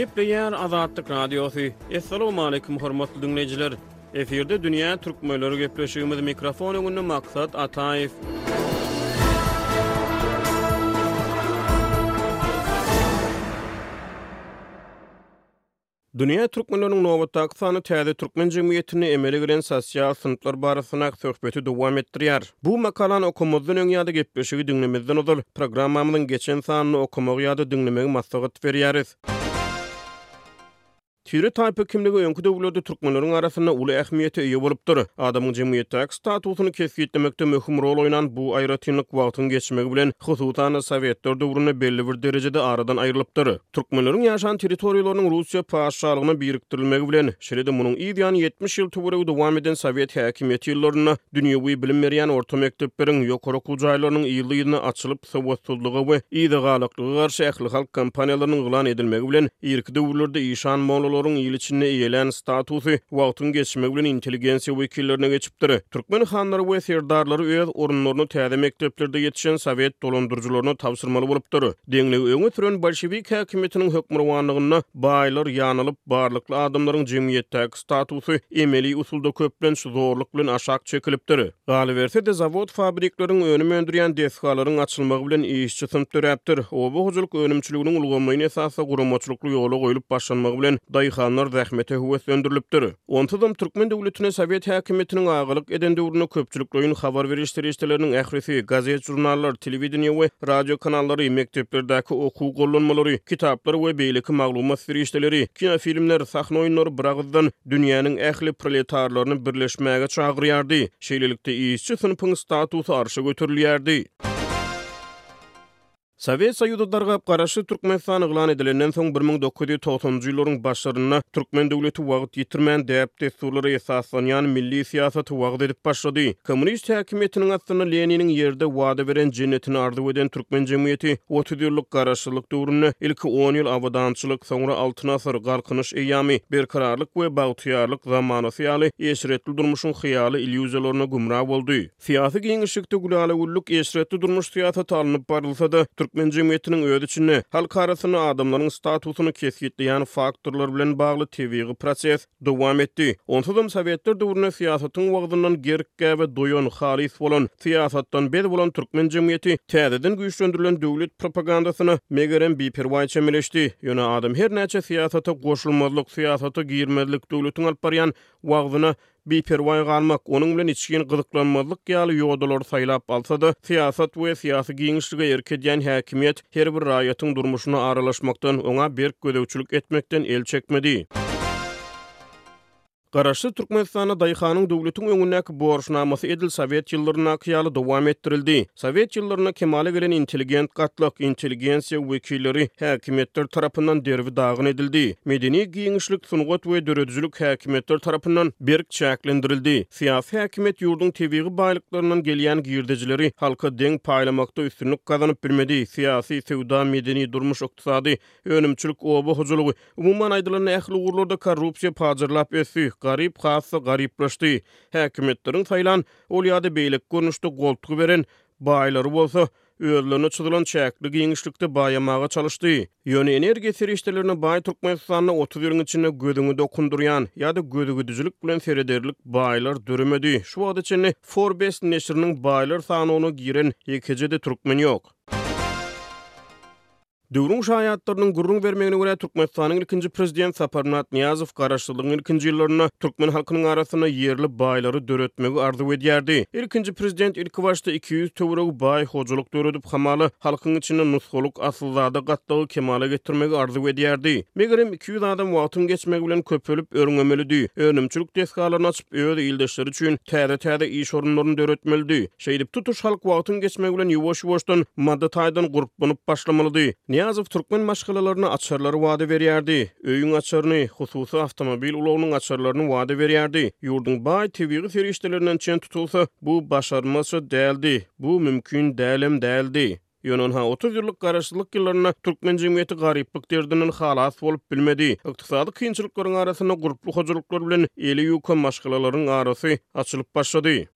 Gepleýär Azatlyk Radiosy. Assalamualeykum hormatly diňleýjiler. Efirde dünýä türkmenleri gepleşigimiz mikrofon öňünde Maksat Ataýew. Dünýä türkmenleriniň nobatdaky sany täze türkmen jemgyýetinde emele gelen sosial synplar barasyndaky söhbeti dowam etdirýär. Bu makalany okamazdan öň ýa-da gepleşigi diňlemezden ozal, programmamyzyň geçen sanyny okamagy ýa-da diňlemegi maslahat berýäris. Tire-taýpa kimligi öňki döwürlerde türkmenleriň arasynda uly ähmiýete eýe bolupdyr. Adamyň jemgyýetdäki statusyny kesgitlemekde möhüm rol oýnan bu aýratynlyk wagtyň geçmegi bilen, hususan-da, sowetler döwründe belli bir derejede aradan aýrylypdyr. Türkmenleriň ýaşan territoriýalarynyň Russiýa Patyşalygyna birikdirilmegi bilen, şeýle-de munuň yz ýany ýetmiş ýyl töweregi dowam eden sowet häkimiýeti ýyllarynda dünýewi bilim berýän orta mekdepleriň, ýokary okuw jaýlarynyň yzly-yzyna açylyp, sowatsyzlyga we yzagalaklyga garşy ählihalk kampaniýalarynyň yglan edilmegi bilen, irki döwürlerde işan mollalaryň il içinde eýelän statusy wagtyň geçmegi bilen intelligensiýa wekillerine geçipdir. Türkmen hanlary we serdarlary öz orunlaryny täze mekdeplerde ýetişen sowet dolandyryjylaryna tabşyrmaly bolupdyr. Deňligi öňe süren bolşewik häkimiýetiniň hökmürowanlygynda baýlar ýanylyp, barlykly adamlaryň jemgyýetdäki statusy emeli usulda köplenç zorluk bilen aşak çekilipdir. Galyberse-de, zawod-fabrikleriň, önüm öndürýän desgalaryň açylmagy bilen işçi synp döräpdir. Oba hojalyk önümçiliginiň ulgamlaýyn esasda guramaçylykly ýola goýlup başlanmagy bilen daýhanlar zähmete höweslendirilipdir. Onsuzam türkmen döwletine sowet häkimiýetiniň agalyk eden döwründe köpçülikleýin habar beriş serişdeleriniň ählisi, gazet-žurnallar, telewideniýe we radio kanallary, mekdeplerdäki okuw gollanmalary, kitaplar we beýleki maglumat serişdeleri, kinofilmler, sahna oýunlary biragyzdan dünýäniň ähli proletarlaryny birleşmäge çagyrýardy. Şeýlelikde, işçi synpyň statusy arşa göterilýärdi. Sowet Soýuzy dargap, Garaşsyz Türkmenistan yglan edilenden soň bir müň dokuz ýüz togsanynjy ýyllaryň başlarynda türkmen döwleti wagt ýitirmän, däp-dessurlara esaslanýan milli syýasaty wagyz edip başlady. Kommunist häkimiýetiniň astynda Leniniň ýerde wada beren jennetini arzuw eden türkmen jemgyýeti otuz ýyllyk Garaşsyzlyk döwründe ilki on ýyl abadançylyk, soňra Altyn asyr, Galkynyş eýýamy, Berkararlyk we bagtyýarlyk zamanasy ýaly eşretli durmuşyň hyýaly illýuziýalaryna gümra boldy. Syýasy giňişlikde gülälewüllük, eşretli durmuş syýasaty alnyp barylsa-da, türkmen jemgyýetiniň öz içinde, halk arasynda adamlaryň statusyny kesgitleýän faktorlar bilen bagly tebigy proses dowam etdi. Onsuzam sowetler döwründe syýasatyň wagzyndan gerk-gäbe doýan, halys bolan, syýasatdan bez bolan türkmen jemgyýeti täzeden güýçlendirilen döwlet propagandasyna, megerem, biperwaý çemeleşdi. Ýöne adam her näçe syýasata goşulmazlyk, syýasata girmezlik, döwletiň alyp barýan wagzyna biperwaý galmak, onuň bilen içgin gyzyklanmazlyk ýaly ýodalary saýlap alsa-da, syýasat we syýasy giňişlige erk edýän häkimiýet her bir raýatyň durmuşyna aralaşmakdan, oňa berk gözegçilik etmekden el çekmedi. Garaşsyz Türkmenistanda daýhanyň döwletiň öňündäki borçnamasy edil sowet ýyllaryndaky ýaly dowam etdirildi. Sowet ýyllarynda kemala gelen intelligent gatlak, intelligensiýa wekilleri häkimiýetler tarapyndan derbi-dagyn edildi. Medeni giňişlik, sungat we döredijilik häkimiýetler tarapyndan berk çäklendirildi. Syýasy häkimiýet ýurduň tebigy baýlyklaryndan gelýän girdejileri halka deň paýlamakda üstünlik gazanyp bilmedi. Syýasy, söwda, medeni, durmuş-ykdysady, önümçilik, oba hojalygy, umuman aýdylanda, ähli ugurlarda korrupsiýa pajyrlap ösdi, garyp has-da garyplaşdy. Häkimiýetleriň saýlan. Ol ýa-da beýleki görnüşde goltgy beren baýlary bolsa, özlerine çyzylan çäkli giňişlikde baýamaga çalyşdy. Ýöne energiýa serişdelerine baý Türkmenistanda otuz ýylyň içinde gözüňi dokundyrýan ýa-da gözügidijilik bilen serederlik baýlar döremedi. Şu wagta çenli Forbes neşiriniň baýlar sanawyna giren ýekeje-de türkmen ýok. Döwrüň şaýatlarynyň gürrüň bermegine görä, Türkmenistanyň ilkinji Prezidenti Saparmyrat Nyýazow garaşsyzlygyň ilkinji ýyllarynda türkmen halkynyň arasynda ýerli baýlary döretmegi arzuw edýärdi. Ilkinji Prezident ilkibaşda iki ýüz töweregi baý hojalyk döredip, hamala, halkyň içinde nusgalyk asylzada gatlagy kemala getirmegi arzuw edýärdi. Megerem, iki ýüz adam wagtyň geçmegi bilen köpelip, örňemelidi, önümçilik desgalaryny açyp, öz ildeşleri üçin täze-täze iş orunlaryny döretmelidi. Şeýdip, tutuş halk wagtyň geçmegi bilen ýuwaş-ýuwaşdan maddy taýdan gurplanyp başlamalydy. Nyýazow türkmen maşgalalaryna açarlary wada berýärdi, öýüň açaryny, hususy awtomobil ulagynyň açarlaryny wada berýärdi. Ýurduň baý tebigy serişdelerinden çen tutulsa, bu başarmazça däldi, bu mümkin dälem däldi. Ýöne ha otuz ýyllyk garaşsyzlyk ýyllarynda türkmen jemgyýeti garyplyk derdinden halas bolup bilmedi. Ykdysady kynçylyklaryň arasynda gurply hojalyklar bilen eli ýuka maşgalalaryň arasy açylyp başlady.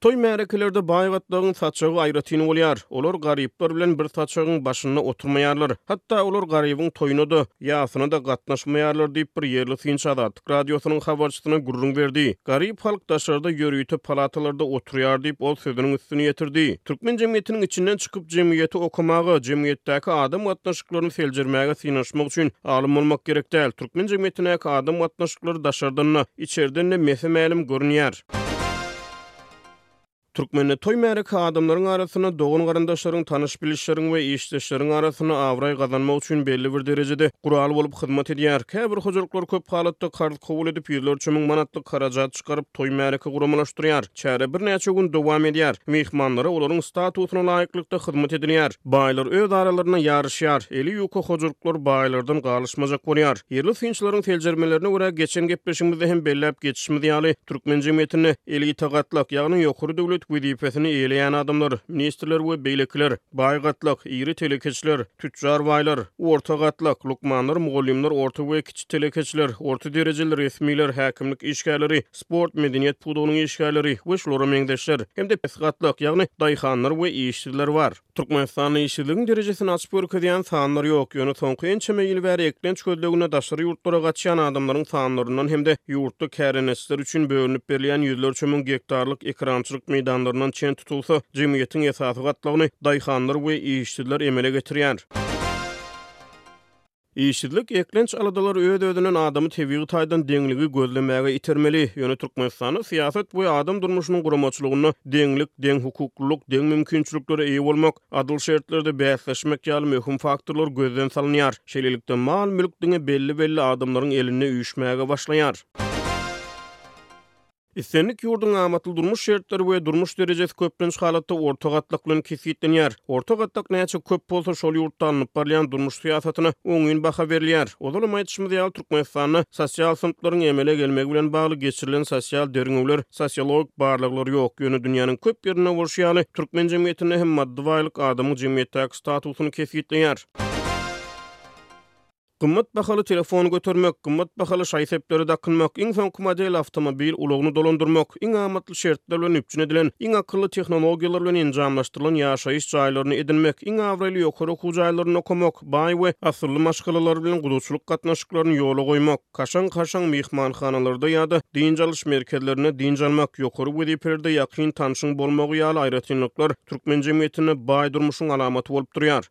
Toý-märekelerde baý-gatlagyň saçagy aýratyn bolýar. Olar garyplar bilen bir saçagyň başynda oturmaýarlar. Hatda olar garybyň toýuna-da, ýasyna-da gatnaşmaýarlar diýip, bir ýerli synçy Azat. Radiosynyň habarçysyna gürrüň berdi. Garyp halk daşarda ýörite palatalarda oturýar diýip, ol sözüniň üstüni ýetirdi. Türkmen jemgyýetiniň içinden çykyp, jemgyýeti okamaga, jemgyýetdäki adam gatnaşyklaryny seljermäge synanyşmak üçin alym bolmak gerek däl. Türkmen jemgyýetindäki adam gatnaşyklary daşardan-da, içerden-de mese-mälim görünýär. Türkmende toý-märeke adamlaryň arasynda, dogan-garyndaşlaryň, tanyş-bilişleriň we işdeşleriň arasynda abraý gazanmak üçin belli bir derejede gural bolup hyzmat edýär. Käbir hojalyklar köp halatda karz kabul edip, ýüzlerçe müň manatlyk harajat çykaryp, toý-märeke guramalaşdyrýar. Çäre birnäçe gün dowam edýär. Myhmanlara olaryň statusyna laýyklykda hyzmat edilýär. Baýlar öz aralarynda ýaryşýar. Eli ýuka hojalyklar baýlardan galyşmajak bolýar. Ýerli synçylaryň seljermelerine görä, geçen gepleşigimizde hem belläp geçişimiz ýaly, türkmen jemgyýetinde elita gatlak, ýagny ýokary döwlet wezipesini eýeleýän adamlar, ministrler we beýlekiler, baý gatlak, iri telekeçiler, tütjar baýlar, orta gatlak, lukmanlar, mugallymlar, orta we kiçi telekeçiler, orta derejeli resmiler, häkimlik işgärleri, sport, medeniýet pudagynyň işgärleri we şulara meňzeşler hem-de pes gatlag, ýagny daýhanlar we işsizler bar. Türkmenistanda işsizligiň derejesini açyp görkezýän sanlar ýok, ýöne soňky ençeme ýyl bäri eklenç gözleginde daşary ýurtlara gaçýan adamlaryň sanlaryndan hem-de ýurtda kärendeçiler üçin bölünip berilýän ýüzlerçe müň gektarlyk ekerançylyk meýdanlaryndan çen tutulsa, jemgyýetiň esasy gatlagyny daýhanlar we işsizler emele getirýär. Işsizlik, eklenç aladalar öz-özünden adamy tebigy taýdan deňligi gözlemäge itermeli. Ýöne Türkmenistanda syýasat we adam durmuşynyň guramaçylygynda deňlik, deňhukuklylyk, deň mümkinçiliklere eýe bolmak, adyl şertlerde bäsleşmek ýaly möhüm faktorlar gözden salynýar. Şeýlelikde, mal-mülk diňe belli-belli adamlaryň elinde üýşmäge başlaýar. Islendik ýurduň amatly durmuş şertleri we durmuş derejesi köplenç halatda orta gatlak bilen kesgitlenýär. Orta gatlak näçe köp bolsa, şol ýurtda alnyp barylýan durmuş syýasatyna oňyn baha berilýär. Ozalam aýdyşymyz ýaly, Türkmenistanda sosial synplaryň emele gelmegi bilen bagly geçirilen sosial derňewler, sosiologik barlaglar ýok. Ýöne dünýäniň köp ýerinde bolşy ýaly, türkmen jemgyýetinde hem maddy baýlyk adamyň jemgyýetdäki statusyny kesgitleýär. Gymmat bahaly telefon götermek, gymmat bahaly şaý-sepleri dakynmak, iň soňky model awtomobil ulagyny dolandyrmak, iň amatly şertler bilen üpjün edilen, iň akylly tehnologiýalar bilen enjamlaşdyrylan ýaşaýyş jaýlaryny edinmek, iň abraýly ýokary okuw jaýlarynda okamak, baý we asylly maşgalalar bilen guzuçylyk gatnaşyklaryny ýola goýmak, kaşaň-kaşaň myhmanhanalarda ýa-da dynç alyş merkezlerinde dynç almak, ýokary wezipelerde ýakyn tanşyň bolmagy ýaly aýratynlyklar türkmen jemgyýetinde baý durmuşyň alamaty bolup durýar.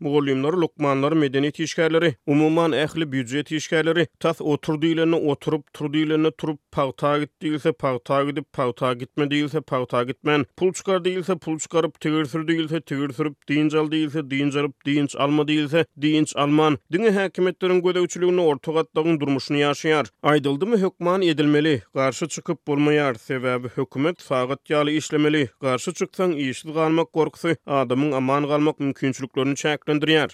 Mugallymlar, lukmanlar, medeniýet işgärleri, umuman, ähli býujet işgärleri, tas otur diýlende oturyp, tur diýlende turup, pagta git diýilse, pagta gidip, pagta gitme diýilse, pagta gitmän, pul çykar diýilse, pul çykaryp, tigir sür diýilse, tigir sürüp, dynç al diýilse, dynç alyp, dynç alma diýilse, dynç alman, diňe häkimiýetleriň gözegçiliginde orta gatlagyň durmuşyny ýaşaýar. Aýdyldymy hökman edilmeli, garşy çykyp bolmaýar, sebäbi hökümet sagat ýaly işlemeli, garşy çyksaň işsiz galmak gorkusy adamyň aman galmak mümkinçiliklerini çäklendirýär.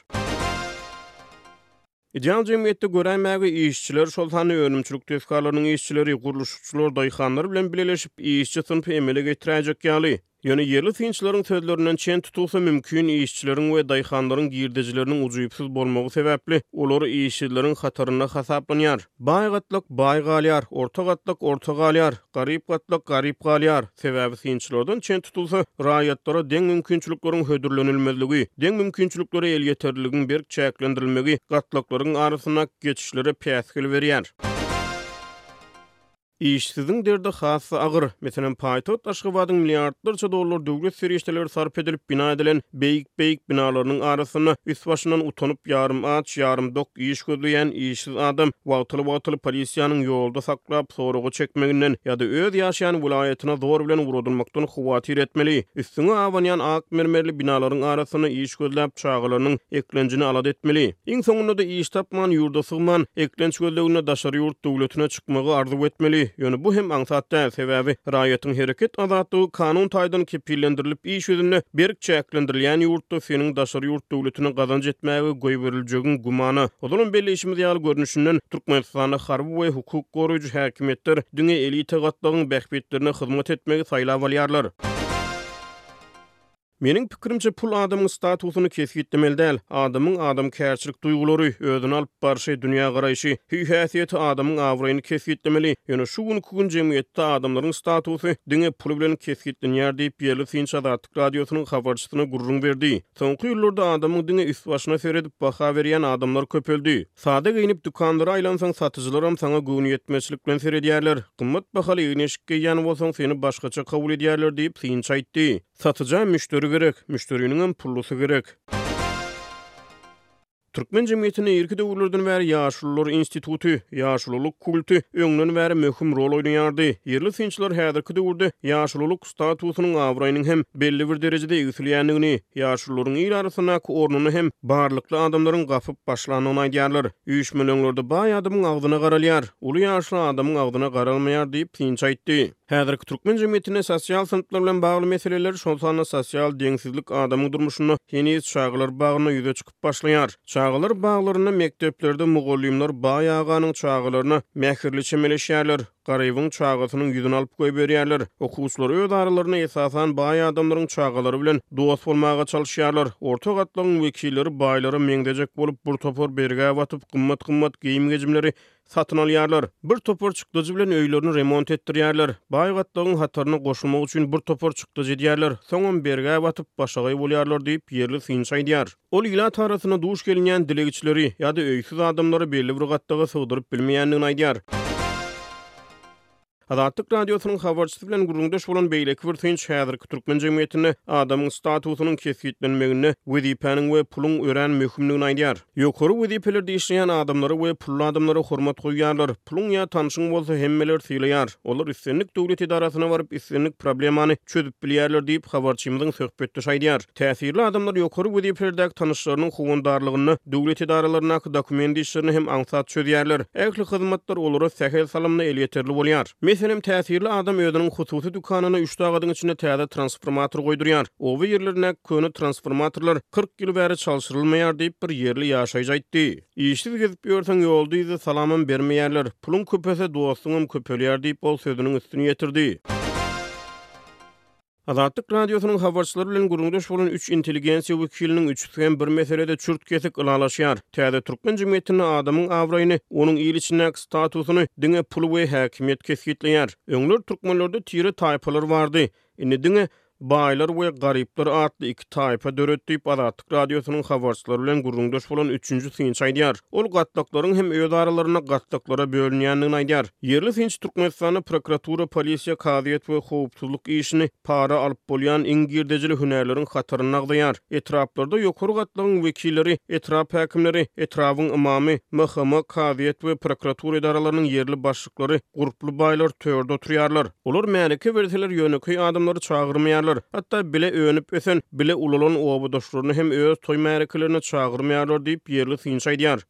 Ideal jemgyýetde göräýmäge işçiler, şol sanda önümçilik desgalarynyň işçileri, gurluşykçylar, daýhanlar bilen bileleşip işçi synpy emele getiräýjek ýaly, Ýöne ýerli synçylaryň sözlerinden çen tutulsa, mümkin işçileriň we daýhanlaryň girdejileriniň ujypsyz bolmagy sebäpli, olar işsizleriň hatarynda hasaplanýar. Baý gatlak baý galýar, orta gatlak orta galýar, garyp gatlak garyp galýar. Sebäbi synçylardan çen tutulsa, raýatlara deň mümkinçilikleriň hödürlenilmezligi, deň mümkinçiliklere elýeterliligiň berk çäklendirilmegi gatlaklaryň arasyndaky geçişlere päsgel berýär. Işsiziň derdi has-da agyr. Meselem, paýtagt Aşgabadyň milliardlarça dollar döwlet serişdeleri sarp edilip bina edilen beýik-beýik binalarynyň arasynda üst-başyndan utanyp, ýarym aç, ýarym dok iş gözleýän işsiz adam wagtyly-wagtyly polisiýanyň ýolda saklap, soraga çekmeginden ýa-da öz ýaşaýan welaýatyna zor bilen ugradylmakdan howatyr etmeli. Üstüňe abanýan ak mermerli binalaryň arasynda iş gözläp, çagalarynyň eklenjini alada etmeli. Iň soňunda-da iş tapman, ýurda sygman, eklenç gözleginde daşary ýurt döwletine, çykmagy arzuw etmeli. Ýöne bu hem aňsat däl, sebäbi raýatyň hereket azatlygy kanun taýdan kepillendirilip, iş ýüzünde berk çäklendirilýän ýurtda seniň daşary ýurt döwletine gazanç etmäge goýberiljegiň gümana, ozalam belleýşimiz ýaly görnüşinden, Türkmenistanda harby we hukuk goraýjy häkimiýetler diňe elita gatlagyň bähbitlerine hyzmat etmegi saýlap alýarlar. Meniň pikirimçe, pul adamyň statusyny kesgitlemeli däl. Adamyň adamkärçilik duýgulary, özüni alyp barşy, dünýägaraýşy, hüý-häsiýeti adamyň abraýyny kesgitlemeli. Ýöne şu günki gün jemgyýetde adamlaryň statusy diňe pul bilen kesgitlenýär diýip, ýerli synçy Azatlyk Radiosynyň habarçysyna gürrüň berdi. Soňky ýyllarda adamyň diňe üst-başyna seredip baha berýän adamlar köpeldi. Sada geýnip dükanlara aýlansaň, satyjylaram saňa göwnüýetmezçilik bilen seredýärler. Gymmat bahaly egin-eşik geýýän bolsaň, seni başgaça kabul edýärler diýip, synçy aýtdy. Satyja müşderi gerek, müşderiniňem pullusy gerek. Türkmen jemgyýetinde irki döwürlerden bäri ýaşulular instituty, ýaşululyk kulty öňden bäri möhüm rol oýnaýardy. Ýerli synçylar häzirki döwürde ýaşululyk statusynyň, abraýynyň hem belli bir derejede egsilýändigini, ýaşulularyň il arasyndaky ornuny hem barlykly adamlaryň gapyp başlandygyny aýdýarlar. Üýşmeleňlerde baý adamyň agzyna garalýar, uly ýaşly adamyň agzyna garalmaýar diýip, synçy aýtdy. Häzirki türkmen jemgyýetinde sosial synplar bilen bagly meseleler, şol sanda sosial deňsizlik adamyň durmuşynda heniz çagalar bagynda ýüze çykyp başlaýar. Çagalar baglarynda mekdeplerde mugallymlar baý aganyň çagalaryna mähirli çemeleşýärler, garybyň çagasynyň ýüzüni alyp goýberýärler. Okuwçylar öz aralarynda esasan baý adamlaryň çagalary bilen dost bolmaga çalyşýarlar. Orta gatlagyň wekilleri baýlara meňzejek bolup bir topar bergä batyp gymmat-gymmat geýim-gejimleri Satyn alýarlar. Bir topar çykdajy bilen öýlerini remont etdirýärler. Baý gatlagyň hataryna goşulmak üçin bir topar çykdajy edýärler, soňam bergä batyp, başagaý bolýarlar diýip, ýerli synçy aýdýar. Ol ilat arasynda duş gelinýän dilegçileri ýa-da öýsüz adamlary belli bir gatlaga sygdyryp bilmeýändigini aýdýar. Azatlyk Radiosynyň habarçysy bilen gürrüňdeş bolan beýleki bir synç häzirki türkmen jemgyýetinde adamyň statusynyň kesgitlenmeginde wezipäniň we puluň örän möhümdigini aýdýar. Ýokary wezipelerde işleýän adamlara we pully adamlara hormat goýýarlar. Puluň ýa tanşyň bolsa hemmeler sylaýar. Olar islendik döwlet edarasyna baryp islendik problemany çözüp bilýärler diýip, habarçymyzyň söhbetdeşi aýdýar. Täsirli adamlar ýokary wezipelerdäki tanyşlarynyň howandarlygynda döwlet edaralaryndaky dokument işlerini hem aňsat çözýärler. Ähli hyzmatlar olara sähel salymda elýeterli bolýar. Meselem, täsirli adam özüniň hususy dükanyna üç sagadyň içinde täze transformator goýdurýar. Oba ýerlerindäki köne transformatorlar kyrk ýyl bäri çalşyrylmaýar diýip, bir ýerli ýaşaýjy aýtdy. Işsiz gezip ýörseň, ýolda-yzda salamam bermeýärler. Puluň köpelse, dostuňam köpelýär diýip, ol sözüniň üstüni ýetirdi. Azatlyk Radiosynyň habarçylary bilen gürrüňdeş bolan üç intelligensiýa wekiliniň üçüsi hem bir meselede çürt-kesik ylalaşýar, täze türkmen jemgyýetinde adamyň abraýyny, onuň il içindäki statusyny diňe pul we häkimiýet kesgitleýär. Öňler türkmenlerde tire-taýpalar bardy, indi diňe Baýlar we Garyplar atly iki taýpa döredi diýip, Azatlyk. Azatlyk Radiosynyň habarçylary bilen gürrüňdeş bolan üçünji synçy aýdýar. Ol gatlaklaryň hem öz aralarynda gatlaklara bölünýändigini aýdýar. Ýerli synçy Türkmenistanda prokuratura, polisiýa, kazyýet we howpsuzlyk işini para alyp bolýan iň girdejili hünärleriň hatarynda agzaýar. Etraplarda ýokary gatlagyň wekilleri, etrap häkimleri, etrabyň ymamy, MHM, kazyýet we prokuratura edaralarynyň ýerli baş. Çykyşlary gurply baýlar törde oturýarlar. Olar märeke berseler ýönekeý adamlary çagyrmaýarlar. Hatda bile önüp ösen, bile ulalan obadaşlaryny hem öz toý märekelerine çagyrmaýarlar diýip ýerli synçy aýdýar.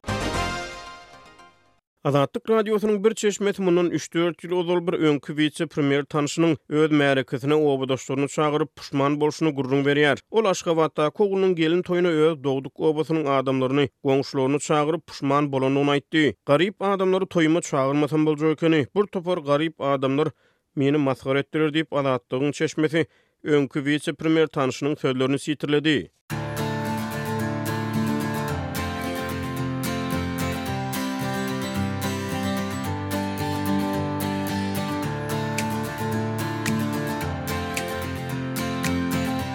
Azatlyk Radiosynyň bir çeşmesi mundan üç-dört ýyl ozal bir öňki wise-premýer tanşynyň öz märekesine obadaşlaryny çagyryp puşman bolşuny gürrüň berýär. Ol Aşgabatdaky oglunyň gelin toýuna öz dogduk obasynyň adamlaryny, goňşularyny çagyryp, puşman bolandygyny aýtdy. Garyp adamlary toýuma çagyrmasam boljak ekeni. Bir topar garyp adamlar meni masgara etdiler diýip, Azatlygyň çeşmesi öňki wise-premýer tanşynyň sözlerini sitirledi.